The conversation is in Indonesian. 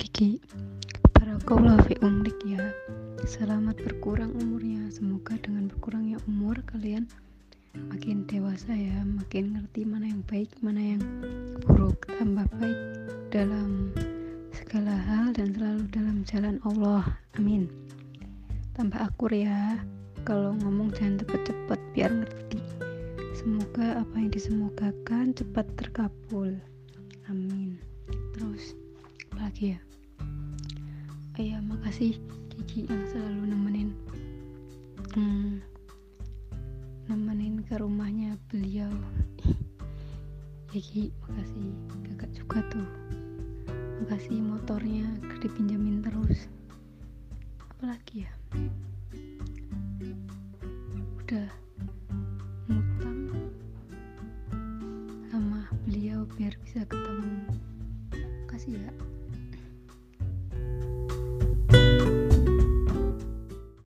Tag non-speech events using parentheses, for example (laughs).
Kiki Barakallah kaulafi umrik ya. Selamat berkurang umurnya. Semoga dengan berkurangnya umur Kalian makin dewasa ya. Makin ngerti mana yang baik Mana yang buruk. Tambah baik dalam segala hal Dan selalu dalam jalan Allah. Amin. Tambah akur ya. Kalau ngomong jangan cepet-cepet Biar ngerti. Semoga apa yang disemogakan cepat terkabul. Amin lagi ya? Oh ya makasih Kiki yang selalu nemenin hmm, nemenin ke rumahnya beliau. (laughs) Kiki makasih. Kakak juga tuh. Makasih motornya dipinjemin terus. Apalagi ya? Udah ngutang sama beliau biar bisa ketemu. Kasih ya